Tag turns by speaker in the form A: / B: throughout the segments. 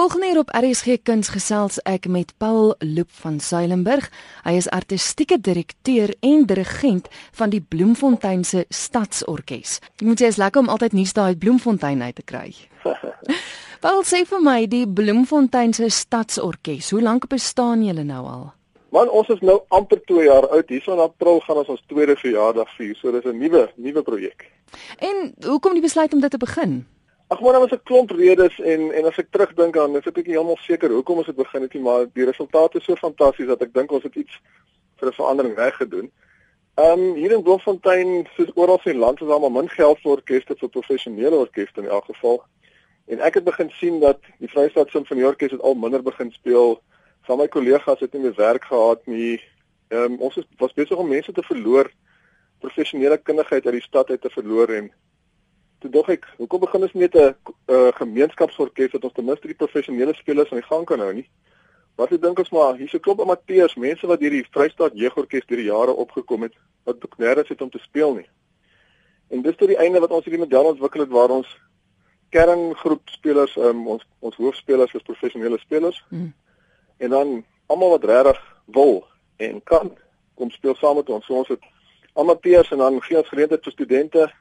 A: Volgende hier op RSG Kuns gesels ek met Paul Loop van Suilenburg. Hy is artistieke direkteur en dirigent van die Bloemfontein se Stadsorkes. Jy moet sê is lekker om altyd nuus daai Bloemfontein uit te kry. Paul sê vir my die Bloemfontein se Stadsorkes, hoe lank bestaan julle nou al?
B: Man, ons is nou amper 2 jaar oud. Hierso in April gaan ons ons tweede verjaardag vier. So dis 'n nuwe nuwe projek.
A: En hoekom die besluit om dit te begin?
B: Ag maar daar was 'n klomp redes en en as ek terugdink aan, is ek bietjie heeltemal seker hoekom ons dit begin het, maar die resultate is so fantasties dat ek dink ons het iets vir 'n verandering reg gedoen. Ehm um, hier in Bloemfontein, soos oral in die land, is daar maar min geld vir orkeste vir professionele orkeste in elk geval. En ek het begin sien dat die Vrystaat Simfonieorkes het al minder begin speel. Van my kollegas het nie meer werk gehad nie. Ehm um, ons is was besig om mense te verloor, professionele kundigheid uit die stad uit te verloor en toe dog ek, hoekom begin ons met 'n uh, gemeenskapsorkes dat ons ten minste die professionele spelers aan die gang kan hou nie? Wat ek dink ons maar hier's 'n klomp amateurs, mense wat hierdie Vrystaat Jeugorkes deur die jare opgekom het wat ook nêrens het om te speel nie. En dis tot die einde wat ons hierdie model ontwikkel het waar ons kerngroep spelers, um, ons ons hoofspelers is professionele spelers. Hmm. En dan almal wat regtig wil en kan kom speel saam met ons. So ons het amateurs en dan gee ons geleentheid vir studente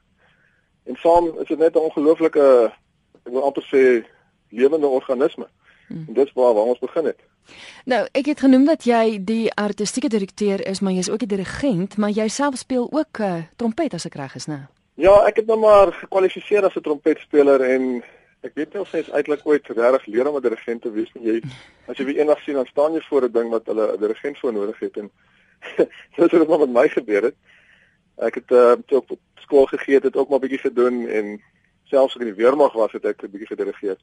B: En saam is dit net 'n ongelooflike ek wil amper sê lewende organisme. Hmm. En dis waar waar ons begin het.
A: Nou, ek het genoem dat jy die artistieke direkteur is, maar jy's ook die dirigent, maar jy self speel ook uh, trompet as ek reg is, né?
B: Ja, ek het nou maar gekwalifiseer as 'n trompetspeler en ek weet nie of jy uiteindelik ooit regtig leer om 'n dirigent te wees nie. Jy as jy weer eendag sien dan staan jy voor 'n ding wat hulle 'n dirigent voor nodig het en dis wat met my gebeur het. Ek het uh, toe op skool gegee het, het ook maar bietjie gedoen en selfs in die weermag was het ek 'n bietjie gedirigeer.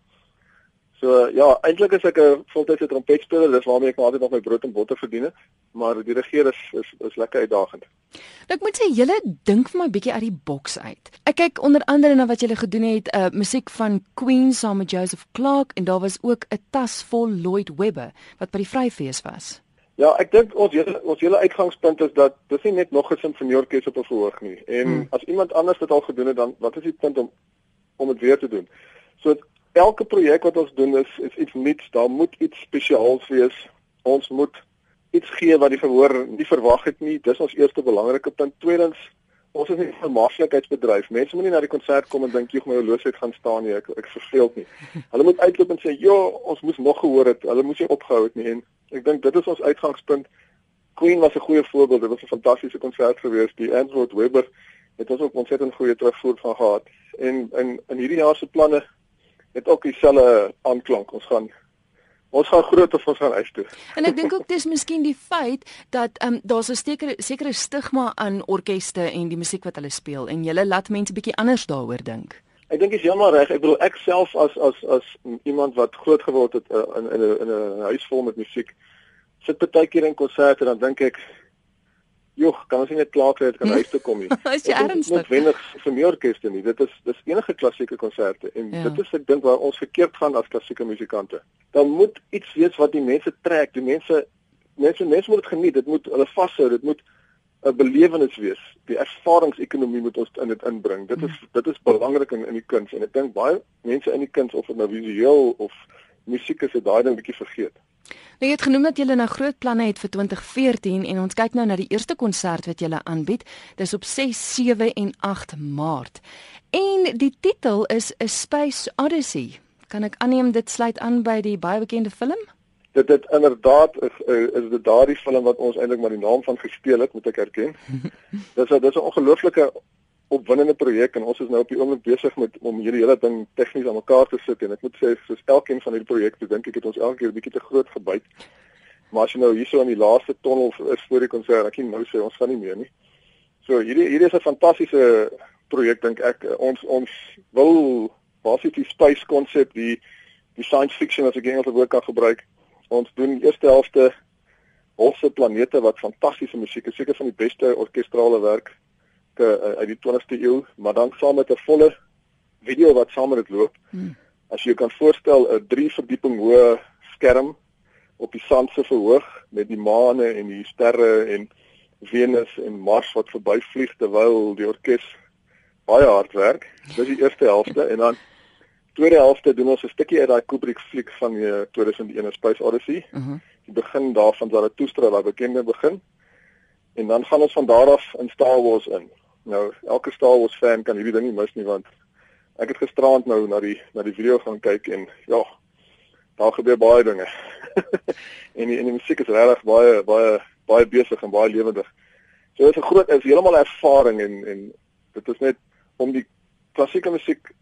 B: So ja, eintlik is ek 'n voltydse trompetspeler, dis waarmee ek altyd nog my brood en botter verdien het, maar die regeer is is is lekker uitdagend.
A: Nou ek moet sê julle dink vir my bietjie uit die boks uit. Ek kyk onder andere na wat julle gedoen het, uh musiek van Queen saam met Joseph Clark en daar was ook 'n tas vol Lloyd Webber wat by die Vryfees was.
B: Ja, ek dink ons hele ons hele uitgangspunt is dat dis nie net nog 'n simfonieorkes op 'n verhoog nie. En hmm. as iemand anders dit al gedoen het, dan wat is die punt om om dit weer te doen? So elke projek wat ons doen is is iets nuuts. Daar moet iets spesiaals wees. Ons moet iets gee wat die verhoor nie verwag het nie. Dis ons eerste belangrike punt. Tweedens, ons is 'n vermaaklikheidsbedryf. Mense moenie na die konsert kom en dink jy my horlosie gaan staan nie. Ek ek verveel nie. Hulle moet uitloop en sê, "Ja, ons moes nog gehoor het." Hulle moes nie opgehou het nie en Ek dink dit is ons uitgangspunt. Queen was 'n goeie voorbeeld. Dit was 'n fantastiese konsert gewees. Die Andrew Webber het ook ontsettend goeie terugvoer van gehad. En in in hierdie jaar se planne het ook dieselfde aanklank. Ons gaan ons gaan groot of ons gaan uit toe.
A: En ek dink ook dis miskien die feit dat ehm um, daar's 'n sekere sekere stigma aan orkeste en die musiek wat hulle speel en jy laat mense bietjie anders daaroor dink.
B: Ek dink is heeltemal reg. Ek bedoel ek self as as as iemand wat groot geword het uh, in in 'n in 'n huis vol met musiek sit baie keer in konserte dan dink ek joh, kan ons nie net klaar kry dat kan huis toe kom nie.
A: is jy ernstig?
B: Dit is wenig vir my orkeste nie. Dit is dis enige klassieke konserte en ja. dit is ek dink waar ons verkeerd gaan as klassieke musikante. Dan moet iets wees wat die mense trek. Die mense mense mense moet dit geniet. Dit moet hulle vashou. Dit moet 'n belewenis wees. Die ervaringsekonomie moet ons in dit inbring. Dit is hmm. dit is belangrik in in die kuns en ek dink baie mense in die kuns of dit nou visueel of musiek is, het daai ding bietjie vergeet.
A: Nou jy het genoem dat jy nou groot planne het vir 2014 en ons kyk nou na die eerste konsert wat jy aanbied. Dis op 6, 7 en 8 Maart. En die titel is A Space Odyssey. Kan ek aanneem dit sluit aan by die baie bekende film?
B: dit dit inderdaad is is dit daardie film wat ons eintlik maar die naam van gespeel het moet ek erken. dis 'n dis 'n ongelooflike opwindende projek en ons is nou op die oomblik besig met om hierdie hele ding tegnies aan mekaar te sit en ek moet sê soos elkeen van hierdie projekte dink ek het ons elke keer 'n bietjie te groot gebyt. Maar as jy nou hierso in die laaste tonnel is voor die konsert, ek kan nou sê ons gaan nie meer nie. So hierdie hierdie is 'n fantastiese projek dink ek. Ons ons wil basies die space konsep die die science fiction as ek Engelse woord kan gebruik ons doen die eerste helfte Hofse planete wat fantastiese musiek is, seker van die beste orkestrale werk uh, uit die 20ste eeu, maar dan saam met 'n volle video wat saam met dit loop. Hmm. As jy kan voorstel 'n 3 verdieping hoë skerm op die sand se verhoog met die maane en die sterre en Venus en Mars wat verbyvlieg terwyl die orkes baie hard werk. Dis die eerste helfte en dan tweede helfte doen ons 'n stukkie uit daai Kubrick fliek van die 2001 Space Odyssey. Uh -huh. Die begin daarvan Zarathustra, daai bekende begin. En dan gaan ons van daar af in Star Wars in. Nou, elke Star Wars fan kan hierdie ding nie mis nie want ek het gisterand nou na die na die video gaan kyk en ja, daar gebeur baie dinge. en die en die musiek is regtig baie baie baie besig en baie lewendig. So dit is 'n groot is heeltemal ervaring en en dit is net om die klassieke musiek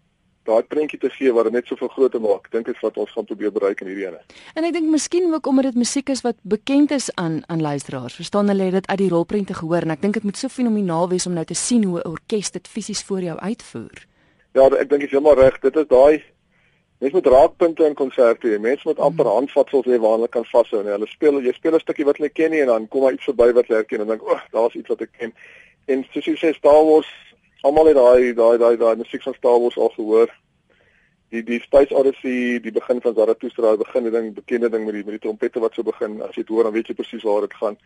B: daai prentjie te gee wat dit net soveel groter maak. Dink ek wat ons gaan probeer bereik in hierdie ene.
A: En ek dink miskien ook omdat dit musiek is wat bekend is aan aan luisteraars. Verstaan hulle dit uit die rolprente gehoor en ek dink dit moet so fenomenaal wees om nou te sien hoe 'n orkes dit fisies voor jou uitvoer.
B: Ja, ek dink jy is heeltemal reg. Dit is daai mens moet raakpunte in konserte hê. Mense moet amper hmm. handvatsels hê waar hulle kan vashou en hulle speel jy speel 'n stukkie wat hulle ken nie en dan kom daar iets verby wat jy herken en dink, "Ag, oh, daar's iets wat ek ken." En soos jy sê Star Wars almal het daai daai daai daai musiek van Star Wars al gehoor. Die die Space Odyssey, die begin van Zarathustra, die begin ding, bekende ding met die met die trompette wat so begin. As jy dit hoor, dan weet jy presies waar dit gaan.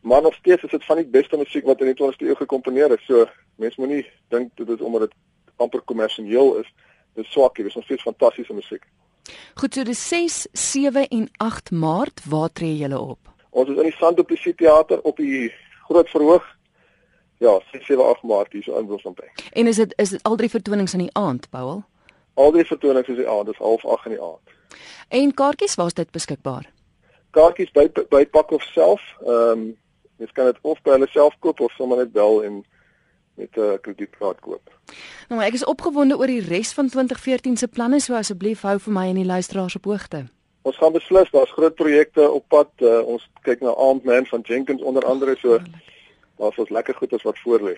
B: Maar nog steeds is dit van die beste musiek wat in die 20ste eeu gekomponeer is. So mense moenie dink dit is omdat dit amper kommersieel is. Dit swak, dit is nog steeds fantastiese musiek.
A: Goed, so dis 6, 7 en 8 Maart, waar tree julle op?
B: Ons is in die Sandoplisie Theater op die groot verhoog Ja, 678 Maart hier so in Bloemfontein.
A: En is dit is dit al drie vertonings in die aand, Paul?
B: Al drie vertonings is die aand, dis 08:30 in die aand.
A: En kaartjies, waar is dit beskikbaar?
B: Kaartjies by by Pakhof self. Ehm um, jy kan dit of by hulle self koop of sommer net bel en met 'n uh, kredietkaart koop.
A: Nou, ek is opgewonde oor die res van 2014 se planne, so asseblief hou vir my en die luisteraars op hoogte.
B: Ons gaan beslis, daar's groot projekte op pad. Uh, ons kyk na Aandman van Jenkins onder andere so. Daar's ons lekker goedes wat voor lê.